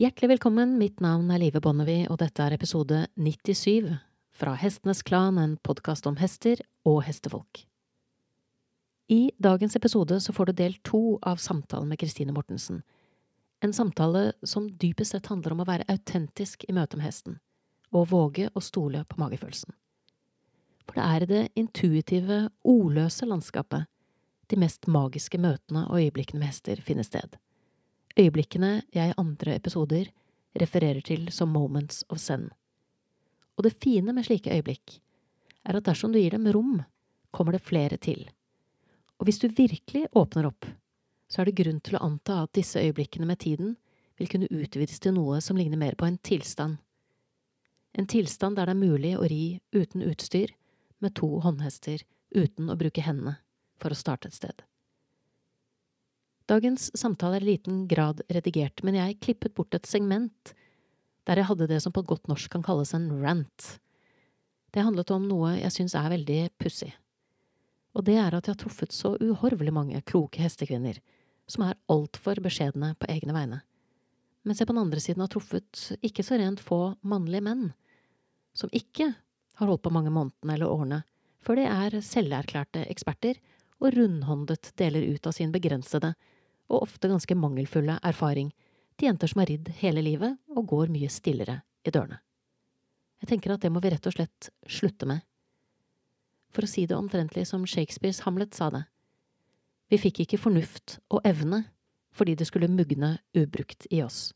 Hjertelig velkommen, mitt navn er Live Bonnevie, og dette er episode 97 fra Hestenes Klan, en podkast om hester og hestefolk. I dagens episode så får du del to av samtalen med Kristine Mortensen. En samtale som dypest sett handler om å være autentisk i møte med hesten, og våge å stole på magefølelsen. For det er i det intuitive, ordløse landskapet de mest magiske møtene og øyeblikkene med hester finner sted. Øyeblikkene jeg i andre episoder refererer til som moments of zen. Og det fine med slike øyeblikk er at dersom du gir dem rom, kommer det flere til. Og hvis du virkelig åpner opp, så er det grunn til å anta at disse øyeblikkene med tiden vil kunne utvides til noe som ligner mer på en tilstand. En tilstand der det er mulig å ri uten utstyr, med to håndhester, uten å bruke hendene for å starte et sted. Dagens samtale er i liten grad redigert, men jeg klippet bort et segment der jeg hadde det som på godt norsk kan kalles en rant. Det handlet om noe jeg syns er veldig pussig, og det er at jeg har truffet så uhorvelig mange kloke hestekvinner som er altfor beskjedne på egne vegne, mens jeg på den andre siden har truffet ikke så rent få mannlige menn som ikke har holdt på mange månedene eller årene før de er selverklærte eksperter og rundhåndet deler ut av sin begrensede og ofte ganske mangelfulle erfaring til jenter som har ridd hele livet og går mye stillere i dørene. Jeg tenker at det må vi rett og slett slutte med. For å si det omtrentlig som Shakespeares Hamlet sa det, vi fikk ikke fornuft og evne fordi det skulle mugne ubrukt i oss.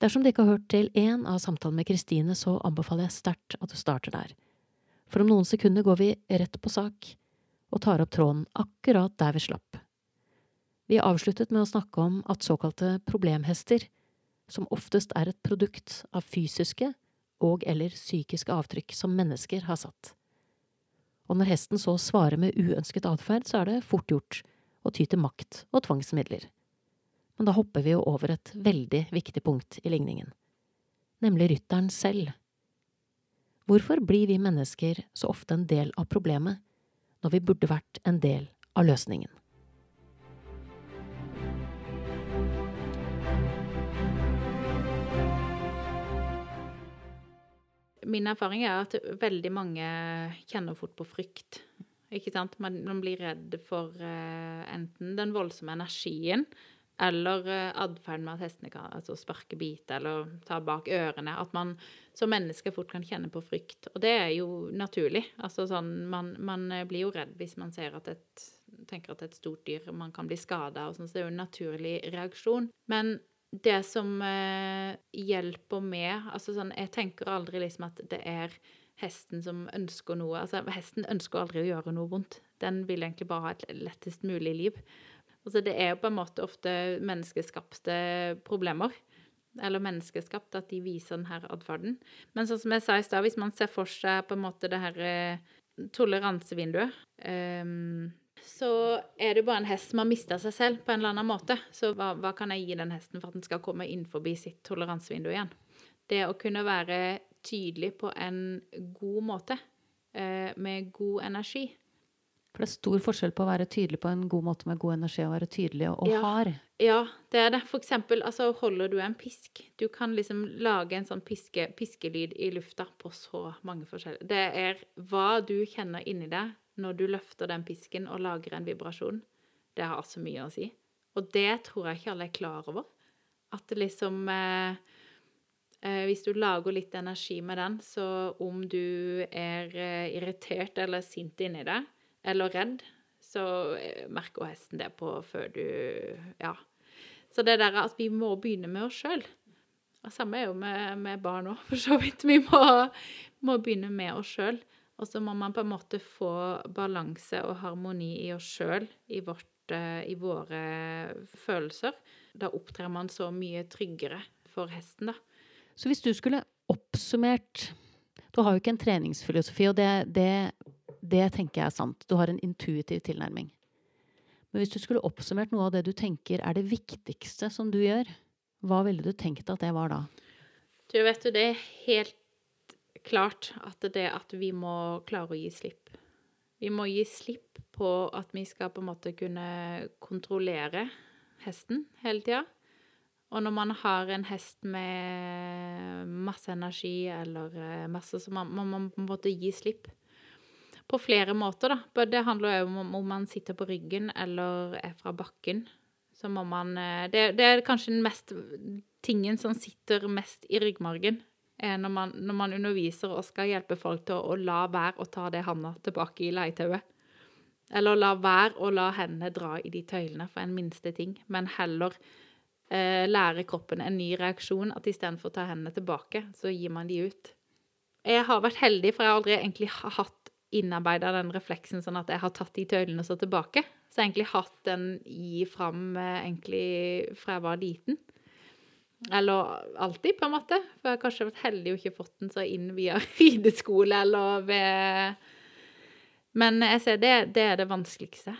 Dersom du ikke har hørt til én av samtalene med Kristine, så anbefaler jeg sterkt at du starter der. For om noen sekunder går vi rett på sak og tar opp tråden akkurat der vi slapp. Vi avsluttet med å snakke om at såkalte problemhester, som oftest er et produkt av fysiske og eller psykiske avtrykk som mennesker har satt. Og når hesten så svarer med uønsket atferd, så er det fort gjort å ty til makt og tvangsmidler. Men da hopper vi jo over et veldig viktig punkt i ligningen, nemlig rytteren selv. Hvorfor blir vi mennesker så ofte en del av problemet, når vi burde vært en del av løsningen. Min erfaring er at veldig mange kjenner fort på frykt. Ikke sant? Man, man blir redd for uh, enten den voldsomme energien eller uh, atferden med at hestene kan altså sparke, bite eller ta bak ørene. At man som menneske fort kan kjenne på frykt. Og det er jo naturlig. Altså sånn, man, man blir jo redd hvis man ser at et tenker at et stort dyr man kan bli skada sånn, så det er jo en naturlig reaksjon. Men det som eh, hjelper med altså sånn, Jeg tenker aldri liksom at det er hesten som ønsker noe. Altså, hesten ønsker aldri å gjøre noe vondt. Den vil egentlig bare ha et lettest mulig liv. Altså, det er jo på en måte ofte menneskeskapte problemer. Eller menneskeskapt, at de viser denne atferden. Men sånn som jeg sa i stad, hvis man ser for seg på en måte det her eh, toleransevinduet um, så er det bare en hest som har mista seg selv på en eller annen måte. Så hva, hva, kan jeg gi den hesten for at den skal komme inn forbi sitt toleransevindu igjen? Det å kunne være tydelig på en god måte, eh, med god energi, for det er stor forskjell på å være tydelig på en god måte med god energi og være tydelig og, ja, hard. Ja, det er det. For eksempel, altså, holder du en pisk Du kan liksom lage en sånn piske, piskelyd i lufta på så mange forskjellige Det er hva du kjenner inni deg når du løfter den pisken og lager en vibrasjon. Det har så mye å si. Og det tror jeg ikke alle er klar over. At liksom eh, eh, Hvis du lager litt energi med den, så om du er eh, irritert eller sint inni deg, eller redd, så eh, merker hesten det på før du Ja. Så det der at vi må begynne med oss sjøl. Samme er jo med, med barn òg, for så vidt. Vi må, må begynne med oss sjøl. Og så må man på en måte få balanse og harmoni i oss sjøl, i, eh, i, våre følelser. Da opptrer man så mye tryggere for hesten, da. Så hvis du skulle oppsummert Du har jo ikke en treningsfilosofi, og det, det det tenker jeg er sant. Du har en intuitiv tilnærming. Men hvis du skulle oppsummert noe av det du tenker er det viktigste som du gjør, hva ville du tenkt at det var da? Du vet jo, det er helt klart at det er at vi må klare å gi slipp. Vi må gi slipp på at vi skal på en måte kunne kontrollere hesten hele tida. Og når man har en hest med masse energi eller eh, masse, så må man, på en måte gi slipp. På flere måter, da. Det handler jo om om man sitter på ryggen eller er fra bakken. Så må man eh, Det, det er kanskje den mest tingen som sitter mest i ryggmargen. Er når man, når man underviser og skal hjelpe folk til å, å la være å ta det handa tilbake i leietauet. Eller la være å la hendene dra i de tøylene for en minste ting, men heller eh, lære kroppen en ny reaksjon. At istedenfor å ta hendene tilbake, så gir man de ut. Jeg har vært heldig, for jeg har aldri egentlig hatt innarbeida den refleksen sånn at jeg har tatt de tøylene så tilbake. Så jeg har egentlig hatt den i fram eh, egentlig fra jeg var liten. Eller alltid, på en måte. For jeg har kanskje vært heldig og ikke fått den så inn via rideskole eller ved Men jeg ser det, det er det vanskeligste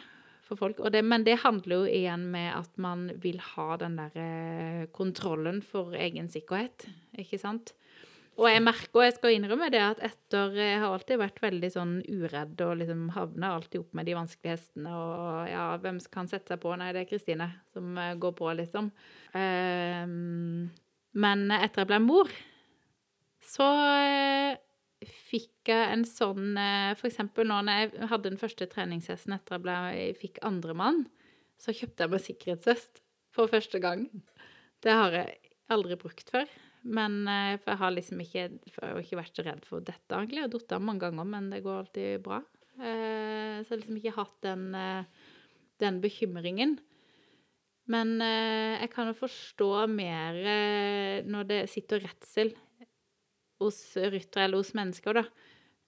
for folk. Det, men det handler jo igjen med at man vil ha den der eh, kontrollen for egen sikkerhet, ikke sant? Og jeg merker, og jeg skal innrømme det, at etter Jeg har alltid vært veldig sånn uredd og liksom havna alltid opp med de vanskelige hestene. Og ja, hvem kan sette seg på? Nei, det er Kristine som eh, går på, liksom. Um, men etter jeg ble mor, så uh, fikk jeg en sånn uh, For eksempel nå når jeg hadde den første treningshesten etter jeg, ble, jeg fikk andremann, så kjøpte jeg meg sikkerhetshest for første gang. Det har jeg aldri brukt før. Men eh, For jeg har liksom ikke, har ikke vært så redd for dette, egentlig. Jeg har datt av mange ganger, men det går alltid bra. Eh, så jeg har liksom ikke hatt den, eh, den bekymringen. Men jeg kan jo forstå mer når det sitter redsel hos ryttere eller hos mennesker, da.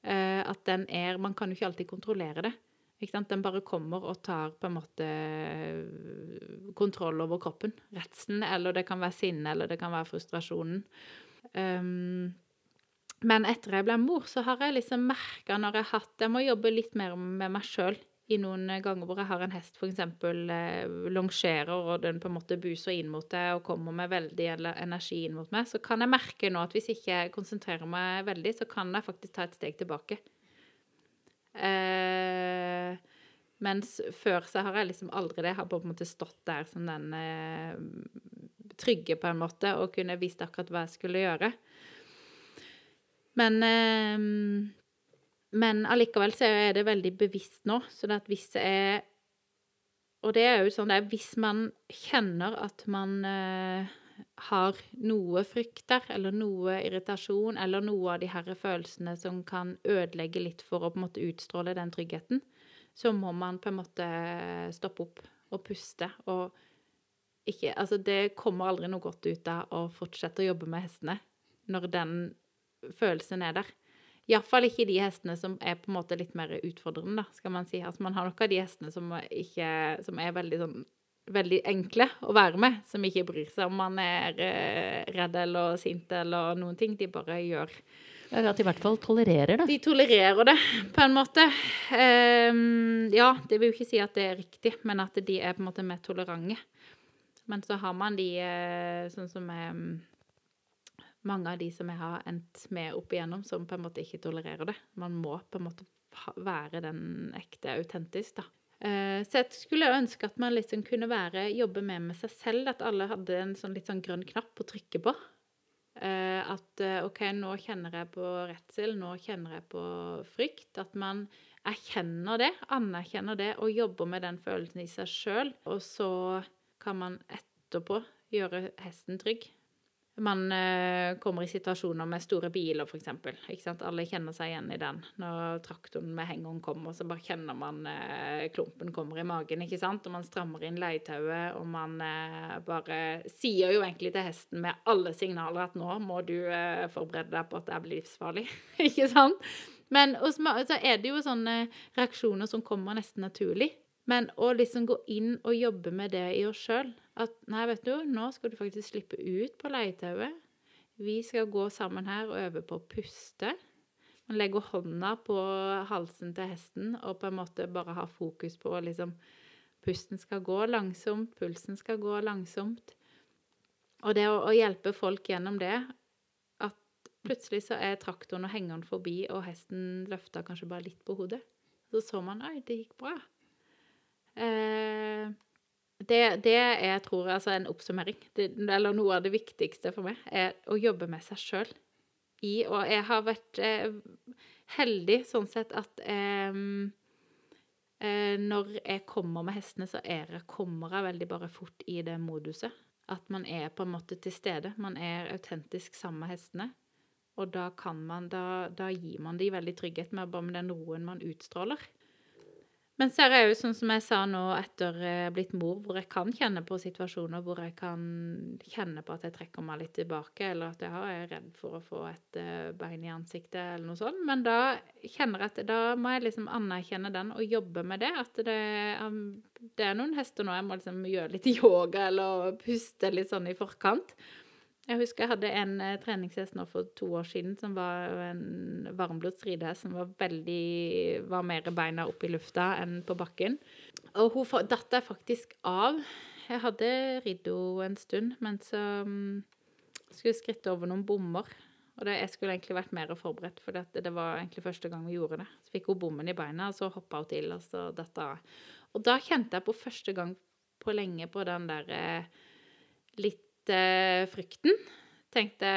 At den er Man kan jo ikke alltid kontrollere det. Den bare kommer og tar på en måte eh, kontroll over kroppen. Redselen, eller det kan være sinne, eller det kan være frustrasjonen. Um, men etter jeg ble mor, så har jeg liksom merka når jeg har hatt Jeg må jobbe litt mer med meg sjøl i noen ganger hvor jeg har en hest f.eks. Eh, longerer, og den på en måte buser inn mot deg og kommer med veldig energi inn mot meg, så kan jeg merke nå at hvis ikke jeg konsentrerer meg veldig, så kan jeg faktisk ta et steg tilbake. Eh, mens før så har jeg liksom aldri det. Jeg har på en måte stått der som den eh, trygge, på en måte, og kunne visst akkurat hva jeg skulle gjøre. Men eh, Men allikevel så er det veldig bevisst nå. Så det at hvis jeg Og det er jo sånn det er hvis man kjenner at man eh, har noe frykt der, eller noe irritasjon, eller noe av de her følelsene som kan ødelegge litt for å på en måte utstråle den tryggheten, så må man på en måte stoppe opp og puste og ikke Altså, det kommer aldri noe godt ut av å fortsette å jobbe med hestene når den følelsen er der. Iallfall ikke de hestene som er på en måte litt mer utfordrende, da, skal man si. Altså, man har nok av de hestene som, ikke, som er veldig sånn veldig enkle å være med, som ikke bryr seg om man er eh, redd eller sint eller noen ting. De bare gjør ja, At de i hvert fall tolererer det. De tolererer det, på en måte. Um, ja, det vil jo ikke si at det er riktig, men at de er på en måte mer tolerante. Men så har man de eh, sånn som er mange av de som jeg har endt med opp igjennom, som på en måte ikke tolererer det. Man må på en måte være den ekte autentisk, da. Uh, så jeg skulle ønske at man liksom kunne være, jobbe mer med seg selv. At alle hadde en sånn litt sånn grønn knapp å trykke på. Uh, at uh, OK, nå kjenner jeg på redsel, nå kjenner jeg på frykt. At man erkjenner det, anerkjenner det og jobber med den følelsen i seg sjøl. Og så kan man etterpå gjøre hesten trygg man eh, kommer i situasjoner med store biler, f.eks. Alle kjenner seg igjen i den. Når traktoren med hengeren kommer, så bare kjenner man eh, klumpen kommer i magen. ikke sant? Og man strammer inn leietauet, og man eh, bare sier jo egentlig til hesten med alle signaler at nå må du forberede deg på at det blir livsfarlig. ikke sant? Men så er det jo sånne reaksjoner som kommer nesten naturlig. Men å liksom gå inn og jobbe med det i oss sjøl At nei, vet du, nå skal du faktisk slippe ut på leietauet. Vi skal gå sammen her og øve på å puste. Man legger hånda på halsen til hesten og på en måte bare har fokus på liksom Pusten skal gå langsomt, pulsen skal gå langsomt. Og det å, å hjelpe folk gjennom det At plutselig så er traktoren og hengeren forbi, og hesten løfta kanskje bare litt på hodet. Så så man Oi, det gikk bra. Eh, det, det er, jeg tror altså en oppsummering, det, eller noe av det viktigste for meg, er å jobbe med seg sjøl. Og jeg har vært eh, heldig sånn sett at eh, eh, når jeg kommer med hestene, så er jeg, kommer jeg veldig bare fort i det moduset. At man er på en måte til stede. Man er autentisk sammen med hestene. Og da kan man, da, da gir man dem veldig trygghet med bare med den roen man utstråler. Men så er det jo sånn som jeg sa nå etter jeg er blitt mor, hvor jeg kan kjenne på situasjoner hvor jeg kan kjenne på at jeg trekker meg litt tilbake, eller at jeg er redd for å få et eh, bein i ansiktet, eller noe sånt. Men da kjenner jeg at da må jeg liksom anerkjenne den og jobbe med det. At det, um, det er noen hester nå jeg må liksom gjøre litt yoga eller puste litt sånn i forkant. Jeg husker jeg hadde en eh, treningshest nå for to år siden som var en varmblods ridehest som var veldig var mer beina opp i lufta enn på bakken. Og hun datt jeg faktisk av. Jeg hadde ridd henne en stund, men så um, skulle jeg skritte over noen bommer. Og det, jeg skulle egentlig vært mer forberedt, for det, det, var egentlig første gang vi gjorde det. Så fikk hun bommen i beina, og så hoppa hun til, og så datt hun av. Og da kjente jeg på første gang på lenge på den der eh, litt uh, frykten. Tenkte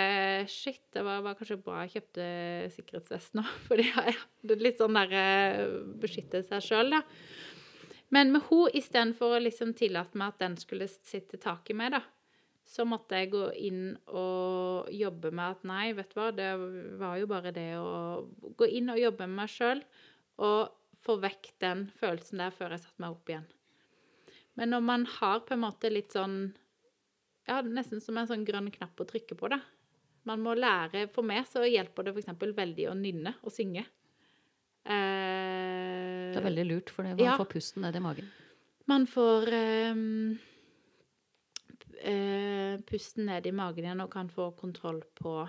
shit, det var, var, kanskje bra jeg kjøpte sikkerhetsvest nå. Fordi jeg hadde litt sånn der uh, beskytte seg sjøl, da. Men med henne, istedenfor å liksom tillate meg at den skulle sitte tak i meg, da, så måtte jeg gå inn og jobbe med at nei, vet du hva, det var jo bare det å gå inn og jobbe med meg sjøl og få vekk den følelsen der før jeg satte meg opp igjen. Men når man har på en måte litt sånn ja, nesten som en sånn grønn knapp å trykke på da. Man må lære For meg så hjelper det f.eks. veldig å nynne og synge. Eh, det er veldig lurt, for man ja, får pusten ned i magen. Man får eh, eh, pusten ned i magen igjen og kan få kontroll på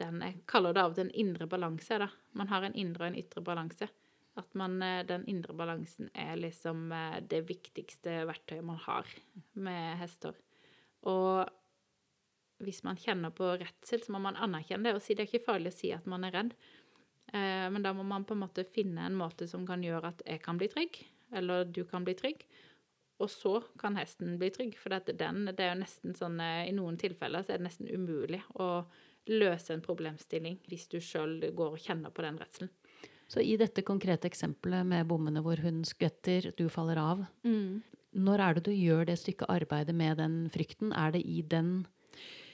den Jeg kaller det av den indre balanse. da. Man har en indre og en ytre balanse. At man, eh, den indre balansen er liksom eh, det viktigste verktøyet man har med hester. Og hvis man kjenner på redsel, så må man anerkjenne det og si det er ikke farlig å si at man er redd. Eh, men da må man på en måte finne en måte som kan gjøre at jeg kan bli trygg, eller du kan bli trygg. Og så kan hesten bli trygg. For den, det er jo nesten sånn eh, I noen tilfeller så er det nesten umulig å løse en problemstilling hvis du sjøl går og kjenner på den redselen. Så i dette konkrete eksempelet med bommene hvor hun skvetter, du faller av, mm. Når er det du gjør det stykket arbeidet med den frykten? Er det i, den,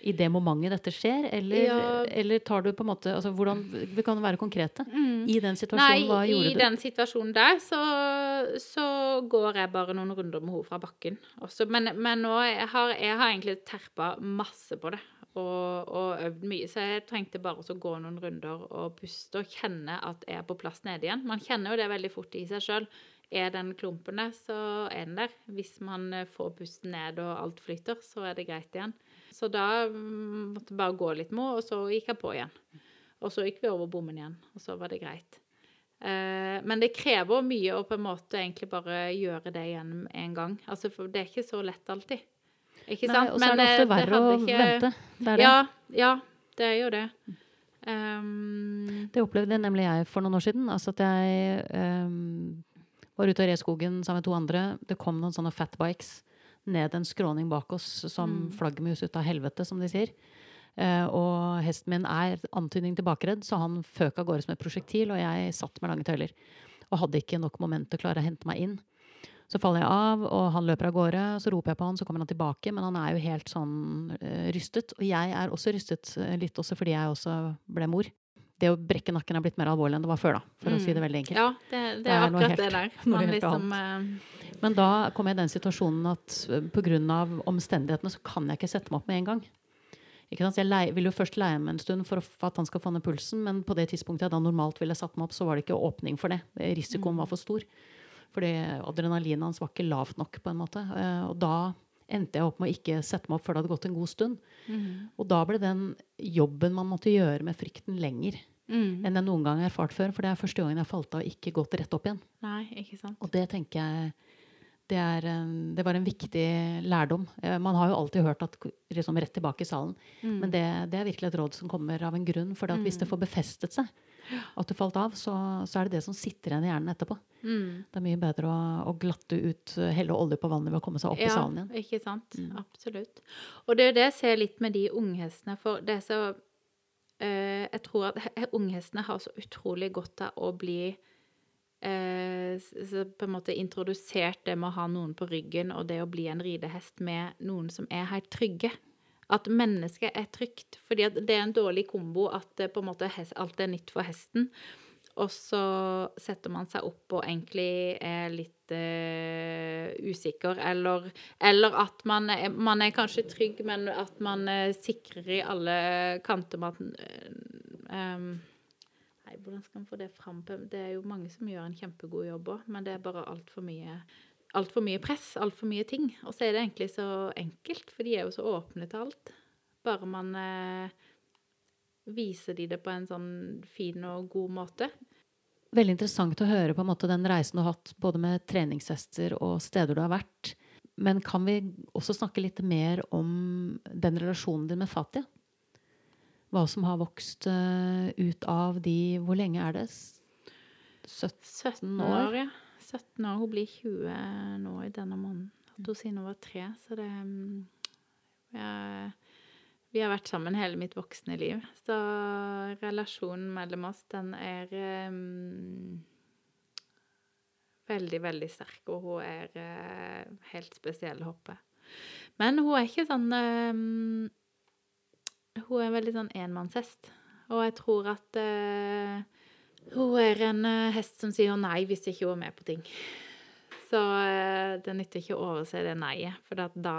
i det momentet dette skjer, eller, ja. eller, tar du på en måte altså hvordan, Vi kan være konkrete. Mm. I den situasjonen, Nei, hva gjorde du? I den situasjonen der så, så, går jeg bare noen runder med henne fra bakken. Også, men, men nå jeg har jeg har egentlig terpa masse på det. Og, og, øvd mye. Så jeg trengte bare å gå noen runder og puste og kjenne at jeg er på plass nede igjen. Man kjenner jo det veldig fort i seg sjøl. Er den klumpen der, så er den der. Hvis man eh, får pusten ned og alt flyter, så er det greit igjen. Så da mm, måtte jeg bare gå litt med, og så gikk jeg på igjen. Og så gikk vi over bommen igjen, og så var det greit. Eh, men det krever mye å på en måte egentlig bare gjøre det igjen en gang. Altså, for det er ikke så lett alltid. Ikke sant? Nei, og så er det ofte verre å ikke... vente. Det er det. Ja, ja, det er jo det. Um... Det opplevde nemlig jeg for noen år siden. Altså at jeg um, var ute og red skogen sammen med to andre. Det kom noen sånne fatbikes ned en skråning bak oss som mm. flaggermus ut av helvete, som de sier. Uh, og hesten min er antydning til bakredd, så han føk av gårde som et prosjektil, og jeg satt med lange tøyler. Og hadde ikke nok moment til å klare å hente meg inn. Så faller jeg av, og han løper av gårde. Så roper jeg på han, så kommer han tilbake, men han er jo helt sånn uh, rystet. Og jeg er også rystet, uh, litt også fordi jeg også ble mor det å brekke nakken er blitt mer alvorlig enn det var før, da, for mm. å si det veldig enkelt. Ja, det, det, det er, akkurat helt, det der. Liksom, uh... Men da kom jeg i den situasjonen at uh, pga. omstendighetene så kan jeg ikke sette meg opp med en gang. Jeg vil jo først leie meg en stund for at han skal få ned pulsen, men på det tidspunktet jeg da normalt ville satt meg opp, så var det ikke åpning for det. Risikoen mm. var for stor. Fordi adrenalinet hans var ikke lavt nok, på en måte. Og da endte jeg opp med å ikke sette meg opp før det hadde gått en god stund. Mm. Og da ble den jobben man måtte gjøre med frykten, lenger mm. enn jeg noen gang har erfart før. For det er første gangen jeg falt av og ikke gått rett opp igjen. Nei, ikke sant. Og det tenker jeg det, er, det, var en viktig lærdom. Eh, man har jo alltid hørt at liksom rett tilbake i salen. Mm. Men det, det, er virkelig et råd som kommer av en grunn. For hvis det mm. får befestet seg, at du falt av, så, så er det det som sitter igjen i hjernen etterpå. Mm. Det er mye bedre å, å glatte ut, hele helle olje på vannet ved å komme seg opp i salen igjen. ikke sant. Mm. Absolutt. Og det er det jeg ser litt med de unghestene, for det er så eh, Jeg tror at he- unghestene har så utrolig godt av å bli så på en måte introdusert det med å ha noen på ryggen, og det å bli en ridehest med noen som er helt trygge. At mennesket er trygt. Fordi at det er en dårlig kombo at måte alt er nytt for hesten. Og så setter man seg opp og egentlig er litt uh, usikker, eller, eller at man er, man er kanskje trygg, men at man eh, sikrer i alle kanter med at eh, Nei, hvordan skal man få det fram? Det er jo mange som gjør en kjempegod jobb òg, men det er bare altfor mye Altfor mye press, altfor mye ting. Og så er det egentlig så enkelt, for de er jo så åpne til alt. Bare man eh, viser de det på en sånn fin og god måte. Veldig interessant å høre på en måte den reisen du har hatt både med treningshester og steder du har vært. Men kan vi også snakke litt mer om den relasjonen din med Fatia? Hva som har vokst eh, ut av de Hvor lenge er det? S- 17 17 år. år, ja. 17 år. Hun blir 20 nå i denne måneden. At hun siden hun var tre, så det mm, ja, Vi har vært sammen hele mitt voksne liv. Så relasjonen mellom oss, den er um, veldig, veldig sterk, og hun er uh, helt spesiell håper jeg. Men hun er ikke sånn um, Hun er veldig sånn enmannshest. Og jeg tror at eh, hun er en eh, hest som sier nei hvis ikke hun er med på ting. Så eh, det nytter ikke å overse det nei-et, for da,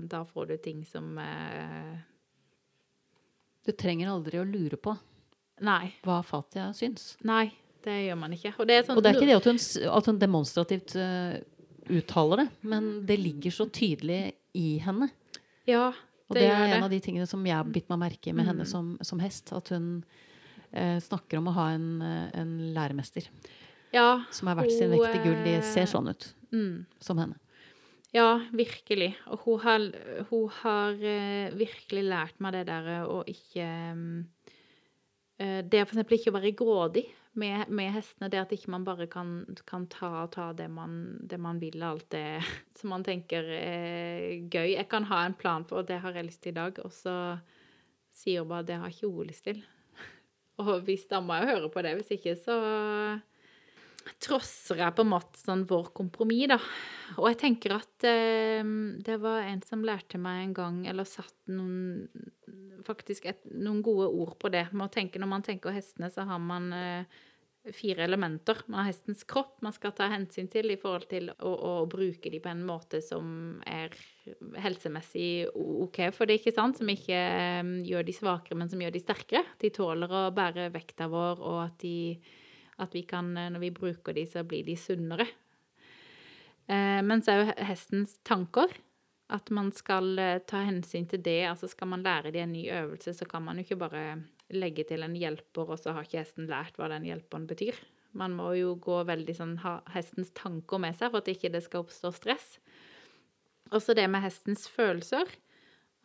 da får du ting som eh, Du trenger aldri å lure på Nei. hva Fatia syns. Nei, det gjør man ikke. Og det er, sånn, Og det er ikke det at hun, at hun demonstrativt uh, uttaler det, men det ligger så tydelig i henne. Ja, Og det, det, er en det. av de tingene som jeg har bitt meg merke i med Mm. henne som, som hest. At hun snakker om å ha en, eh, en læremester Ja. som er verdt sin vekt i gull. De ser eh, sånn ut Mm. som henne. Ja, virkelig. Og hun har, hun har eh, virkelig lært meg det der eh, å ikke mm, eh, Det for eksempel ikke å være grådig med, med hestene. Det at ikke man bare kan, kan ta og ta det man, det man vil, alt det som man tenker er gøy. Jeg kan ha en plan på, og det har jeg lyst til i dag, og så sier hun bare det har ikke hun lyst til. Og hvis da må jeg høre på det, hvis ikke så trosser jeg på en måte sånn vår kompromiss, da. Og jeg tenker at eh, det var en som lærte meg en gang, eller satt noen Faktisk et, noen gode ord på det. Med å tenke, når man tenker hestene, så har man eh, fire elementer. Man har hestens kropp man skal ta hensyn til i forhold til å, å bruke de på en måte som er helsemessig OK for det, ikke sant? Som ikke eh, gjør de svakere, men som gjør de sterkere. De tåler å bære vekta vår, og at de at vi kan, eh, når vi bruker de, så blir de sunnere. Eh, men så er jo hestens tanker at man skal eh, ta hensyn til det. Altså skal man lære de en ny øvelse, så kan man jo ikke bare legge til en hjelper, og så har ikke hesten lært hva den hjelperen betyr. Man må jo gå veldig sånn, ha hestens tanker med seg for at ikke det skal oppstå stress. Også det med hestens følelser.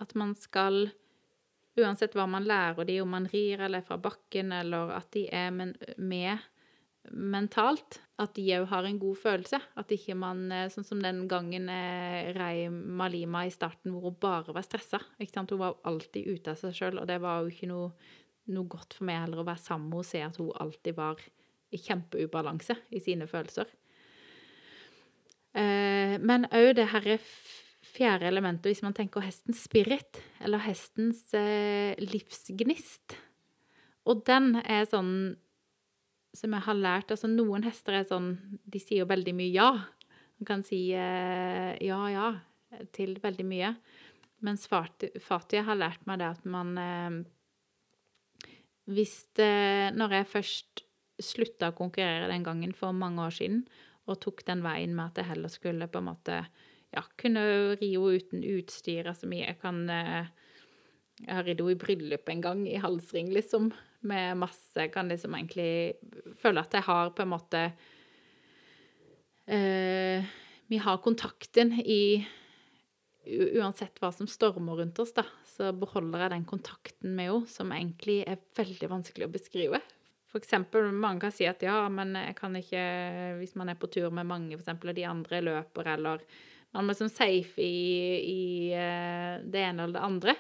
At man skal Uansett hva man lærer de, om man rir eller er fra bakken, eller at de er med mentalt, at de òg har en god følelse. At ikke man eh, Sånn som den gangen eh, rei Malima i starten, hvor hun bare var stressa. Hun var alltid ute av seg sjøl, og det var jo ikke noe, noe godt for meg heller å være sammen med henne og se at hun alltid var i kjempeubalanse i sine følelser. Eh, men òg det herre fjerde elementet, hvis man tenker hestens spirit, eller hestens eh, livsgnist. Og den er sånn som jeg har lært Altså, noen hester er sånn De sier jo veldig mye ja. Man kan si eh, ja, ja til veldig mye. Mens Fati- Fatia har lært meg det at man Hvis det Når jeg først slutta å konkurrere den gangen for mange år siden, og tok den veien med at jeg heller skulle på en måte ja, kunne ri uten utstyr. Altså mye jeg kan eh, Jeg har ridd henne i bryllup en gang, i halsring, liksom. Med masse Jeg kan liksom egentlig føle at jeg har på en måte eh, Vi har kontakten i Uansett hva som stormer rundt oss, da, så beholder jeg den kontakten med henne, som egentlig er veldig vanskelig å beskrive. For eksempel, mange kan si at ja, men jeg kan ikke Hvis man er på tur med mange, eksempel, og de andre løper, eller Man er liksom safe i, i eh, det ene eller det andre.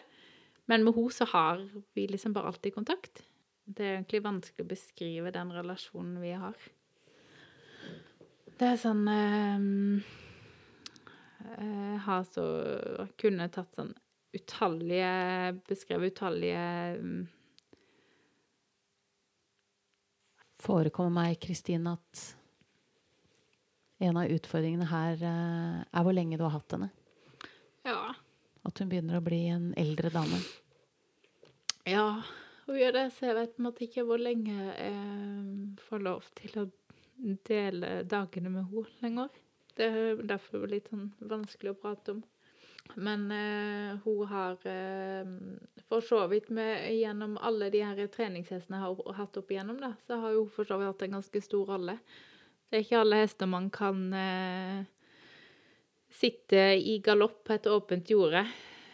Men med henne så har vi liksom bare alltid kontakt. Det er egentlig vanskelig å beskrive den relasjonen vi har. Det er sånn øh, Jeg har så Kunne tatt sånn utallige Beskrevet utallige mm, Forekommer meg, Kristine, at en av utfordringene her eh, er hvor lenge du har hatt henne. Ja. At hun begynner å bli en eldre dame. Ja, hun gjør det, så jeg vet på en måte ikke hvor lenge jeg får lov til å dele dagene med henne lenger. Det er derfor litt sånn vanskelig å prate om. Men eh, hun har eh, for så vidt med, gjennom alle de her treningshestene har hatt opp igjennom, da, så har hun for så vidt hatt en ganske stor rolle. Det er ikke alle hester man kan eh, sitte i galopp på et åpent jorde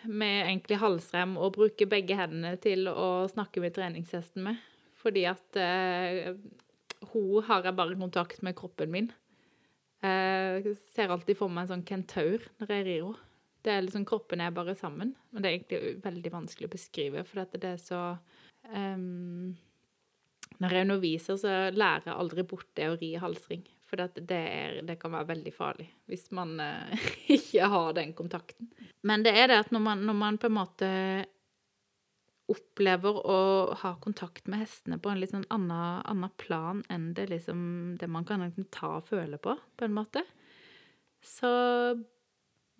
med egentlig halsrem og bruke begge hendene til å snakke med treningshesten med. Fordi at eh, hun har jeg bare kontakt med kroppen min. Jeg eh, ser alltid for meg en sånn kentaur når jeg rir henne. Det er liksom Kroppen er bare sammen. Men det er egentlig veldig vanskelig å beskrive, for det er så um, Når jeg underviser, så lærer jeg aldri bort det å ri halsring. For det, er, det, kan være veldig farlig hvis man uh, ikke har den kontakten. Men det er det at når man, når man, på en måte opplever å ha kontakt med hestene på en litt sånn annen, annen plan enn det, liksom, det man kan ta og føle på, på en måte, så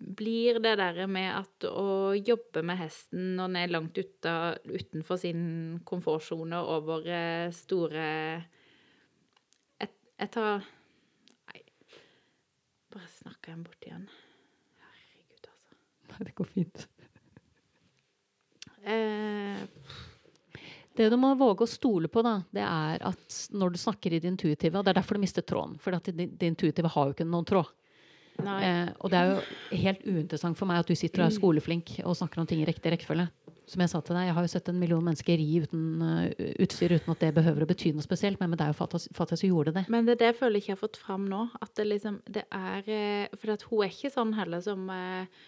blir det der med at å jobbe med hesten når den er langt ute, utenfor sin komfortsone over eh, store Jeg, jeg tar Nei, bare snakker jeg bort igjen. Herregud, altså. Nei, det går fint. Eh, det du må våge å stole på, da, det er at når du snakker i det intuitive Og det er derfor du mister tråden. For det, det intuitive har jo ikke noen tråd. Eh, og det er jo helt uinteressant for meg at du sitter og er skoleflink og snakker om ting i riktig rekkefølge. Som jeg sa til deg, jeg har jo sett en million mennesker ri uten uh, utstyr uten at det behøver å bety noe spesielt, men, men det er jo Fatih som gjorde det. Men det er det jeg føler ikke jeg har fått fram nå. At det liksom det er eh, For at hun er ikke sånn heller som uh,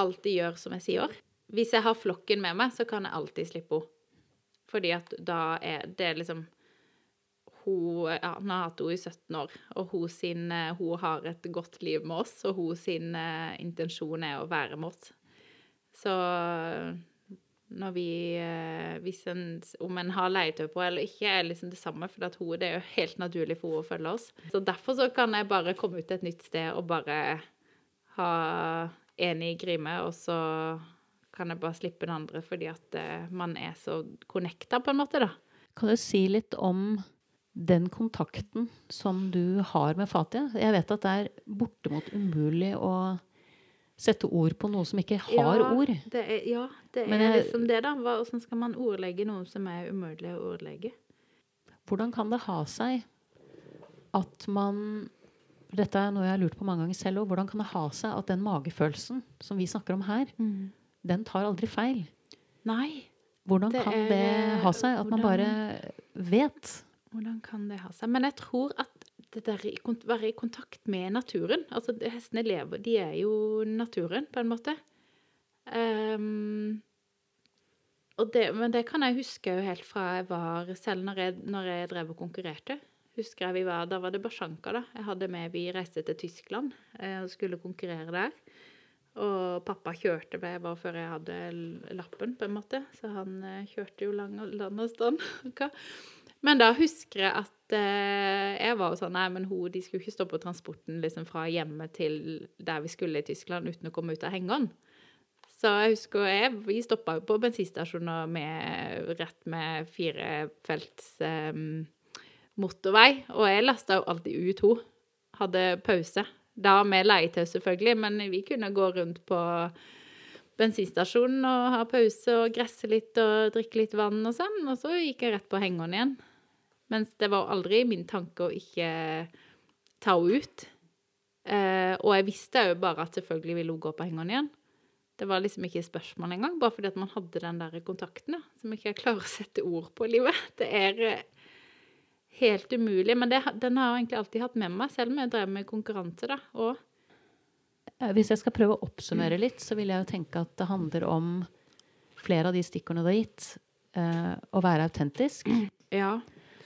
alltid gjør som jeg sier. Hvis jeg har flokken med meg, så kan jeg alltid slippe henne. Fordi at da er det liksom hun ja, hun har hatt henne i 17 år, og hun, sin, eh, hun har et godt liv med oss, og hun sin uh, intensjon er å være med oss. Så når vi uh, en, om en har leietøy på eller ikke, er liksom det samme, for at hun, det er jo helt naturlig for henne å følge oss. Så derfor så kan jeg bare komme ut til et nytt sted og bare ha en i Grime, og så kan jeg bare slippe den andre fordi at uh, man er så connecta, på en måte, da. Kan du si litt om den kontakten som du har med Fatia Jeg vet at det er bortimot umulig å sette ord på noe som ikke har ja, ord. Det er, ja, det er jeg, liksom det, da. Hvordan skal man ordlegge noe som er umulig å ordlegge? Hvordan kan det ha seg at man Dette er noe jeg har lurt på mange ganger selv òg. Hvordan kan det ha seg at den magefølelsen som vi snakker om her, mm. den tar aldri feil? Nei. Hvordan det kan er, det ha seg at hvordan, man bare vet? Hvordan kan det ha seg? Men jeg tror at det der å være i kontakt med naturen Altså, hestene lever De er jo naturen, på en måte. Um, det, men det kan jeg huske jo helt fra jeg var Selv når jeg, når jeg drev og konkurrerte. Husker jeg vi var, Da var det Basjanka da. jeg hadde med. Vi reiste til Tyskland eh, og skulle konkurrere der. Og pappa kjørte meg bare før jeg hadde lappen, på en måte. Så han eh, kjørte jo lang land og stand. Men da husker jeg at eh, jeg var jo sånn Nei, men hun, de skulle ikke stå på transporten liksom fra hjemme til der vi skulle i Tyskland uten å komme ut av hengeren. Så jeg husker jeg, vi stoppa jo på bensinstasjoner med rett med firefelts eh, motorvei. Og jeg lasta jo alltid ut hun. Hadde pause. Da med leietøy, selvfølgelig, men vi kunne gå rundt på bensinstasjonen og ha pause og gresse litt og drikke litt vann og sånn. Og så gikk jeg rett på hengeren igjen. Mens det var aldri min tanke å ikke ta henne ut. Eh, og jeg visste jo bare at selvfølgelig ville hun gå på hengeren igjen. Det var liksom ikke spørsmål engang, bare fordi at man hadde den der kontakten da, som ikke jeg klarer å sette ord på livet. Det er helt umulig. Men det, den har jeg egentlig alltid hatt med meg, selv om jeg drev med konkurranse, da. Og Eh, Hvis jeg skal prøve å oppsummere litt, så vil jeg jo tenke at det handler om flere av de stikkordene du har gitt. eh, å være autentisk. ja,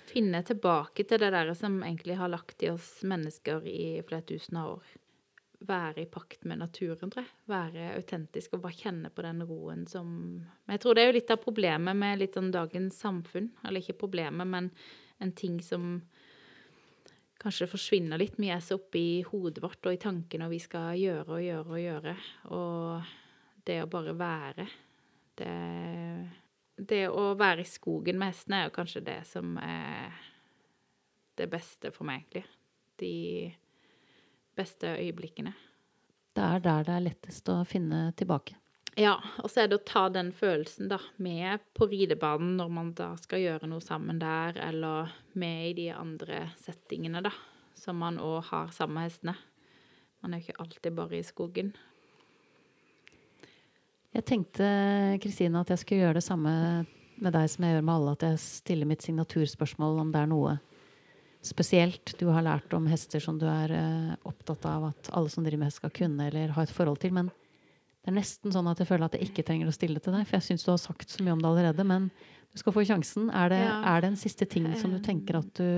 finne tilbake til det der som egentlig har lagt i oss mennesker i flere tusen år. Være i pakt med naturen, tror jeg. Være autentisk og bare kjenne på den roen som Men jeg tror det er jo litt av problemet med litt sånn dagens samfunn. Eller ikke problemet, men en ting som kanskje forsvinner litt. Vi er så oppe i hodet vårt og i tankene, vi skal gjøre og gjøre og gjøre. Og det å bare være det, det å være i skogen med hestene er jo kanskje det som er det beste for meg, egentlig. De beste øyeblikkene. Det er der det er lettest å finne tilbake. Ja, og så er det å ta den følelsen da, med på ridebanen når man da skal gjøre noe sammen der, eller med i de andre settingene, da, som man òg har sammen med hestene. Man er jo ikke alltid bare i skogen. Jeg tenkte, Kristine, at jeg skulle gjøre det samme med deg som jeg gjør med alle, at jeg stiller mitt signaturspørsmål om det er noe spesielt du har lært om hester som du er eh, opptatt av at alle som driver med hest skal kunne eller ha et forhold til. Men det er nesten sånn at jeg føler at jeg ikke trenger å stille til deg, for jeg syns du har sagt så mye om det allerede. Men du skal få sjansen. Er det, Ja. er det en siste ting som du tenker at du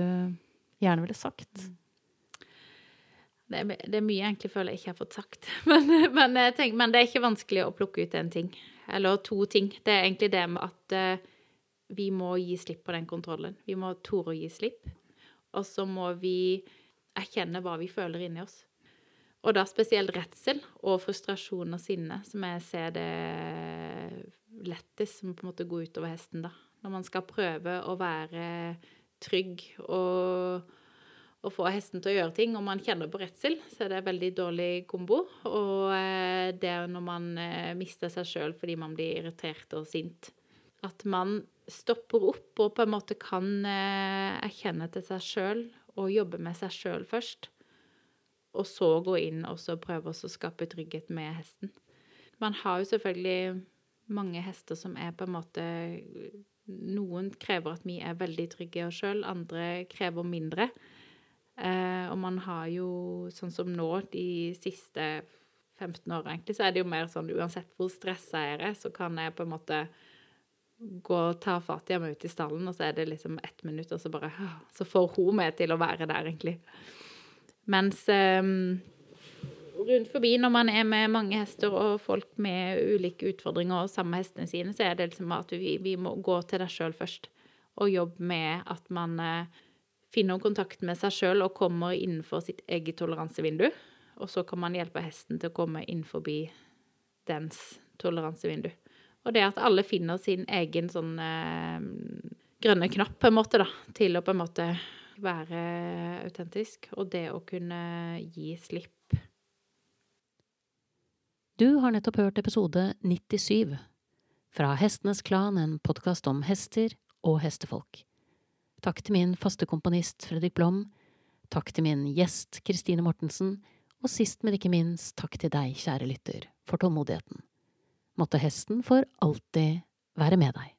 gjerne ville sagt? Det er, det er mye jeg egentlig føler jeg ikke har fått sagt. Men, men, tenker, men det er ikke vanskelig å plukke ut en ting. Eller to ting. Det er egentlig det med at eh, vi må gi slipp på den kontrollen. Vi må tore å gi slipp. Og så må vi erkjenne hva vi føler inni oss. Og da spesielt redsel og frustrasjon og sinne, som jeg ser det lettest som på en måte går utover hesten, da. Når man skal prøve å være trygg og å få hesten til å gjøre ting, og man kjenner på redsel, så er det en veldig dårlig kombo. Og eh, det er når man eh, mister seg sjøl fordi man blir irritert og sint. At man stopper opp og på en måte kan eh, erkjenne til seg sjøl og jobbe med seg sjøl først. Og så gå inn og så prøve å skape trygghet med hesten. Man har jo selvfølgelig mange hester som er på en måte Noen krever at vi er veldig trygge oss sjøl, andre krever mindre. Eh, og man har jo, sånn som nå, de siste 15 åra, egentlig, så er det jo mer sånn uansett hvor stressa jeg er, så kan jeg på en måte gå og ta fatt i ham ut i stallen, og så er det liksom ett minutt, og så bare Så får hun meg til å være der, egentlig. Mens eh, rundt forbi, når man er med mange hester og folk med ulike utfordringer og samme hestene sine, så er det liksom at vi, vi må gå til deg sjøl først, og jobbe med at man eh, finner kontakt med seg sjøl og kommer innenfor sitt eget toleransevindu. Og så kan man hjelpe hesten til å komme inn forbi dens toleransevindu. Og det at alle finner sin egen sånn eh, grønne knapp, på en måte, da, til å på en måte være autentisk. Og det å kunne gi slipp. Du har nettopp hørt episode 97 fra Hestenes Klan, en podkast om hester og hestefolk. Takk til min faste komponist Fredrik Blom, takk til min gjest Kristine Mortensen, og sist, men ikke minst, takk til deg, kjære lytter, for tålmodigheten. Måtte hesten for alltid være med deg.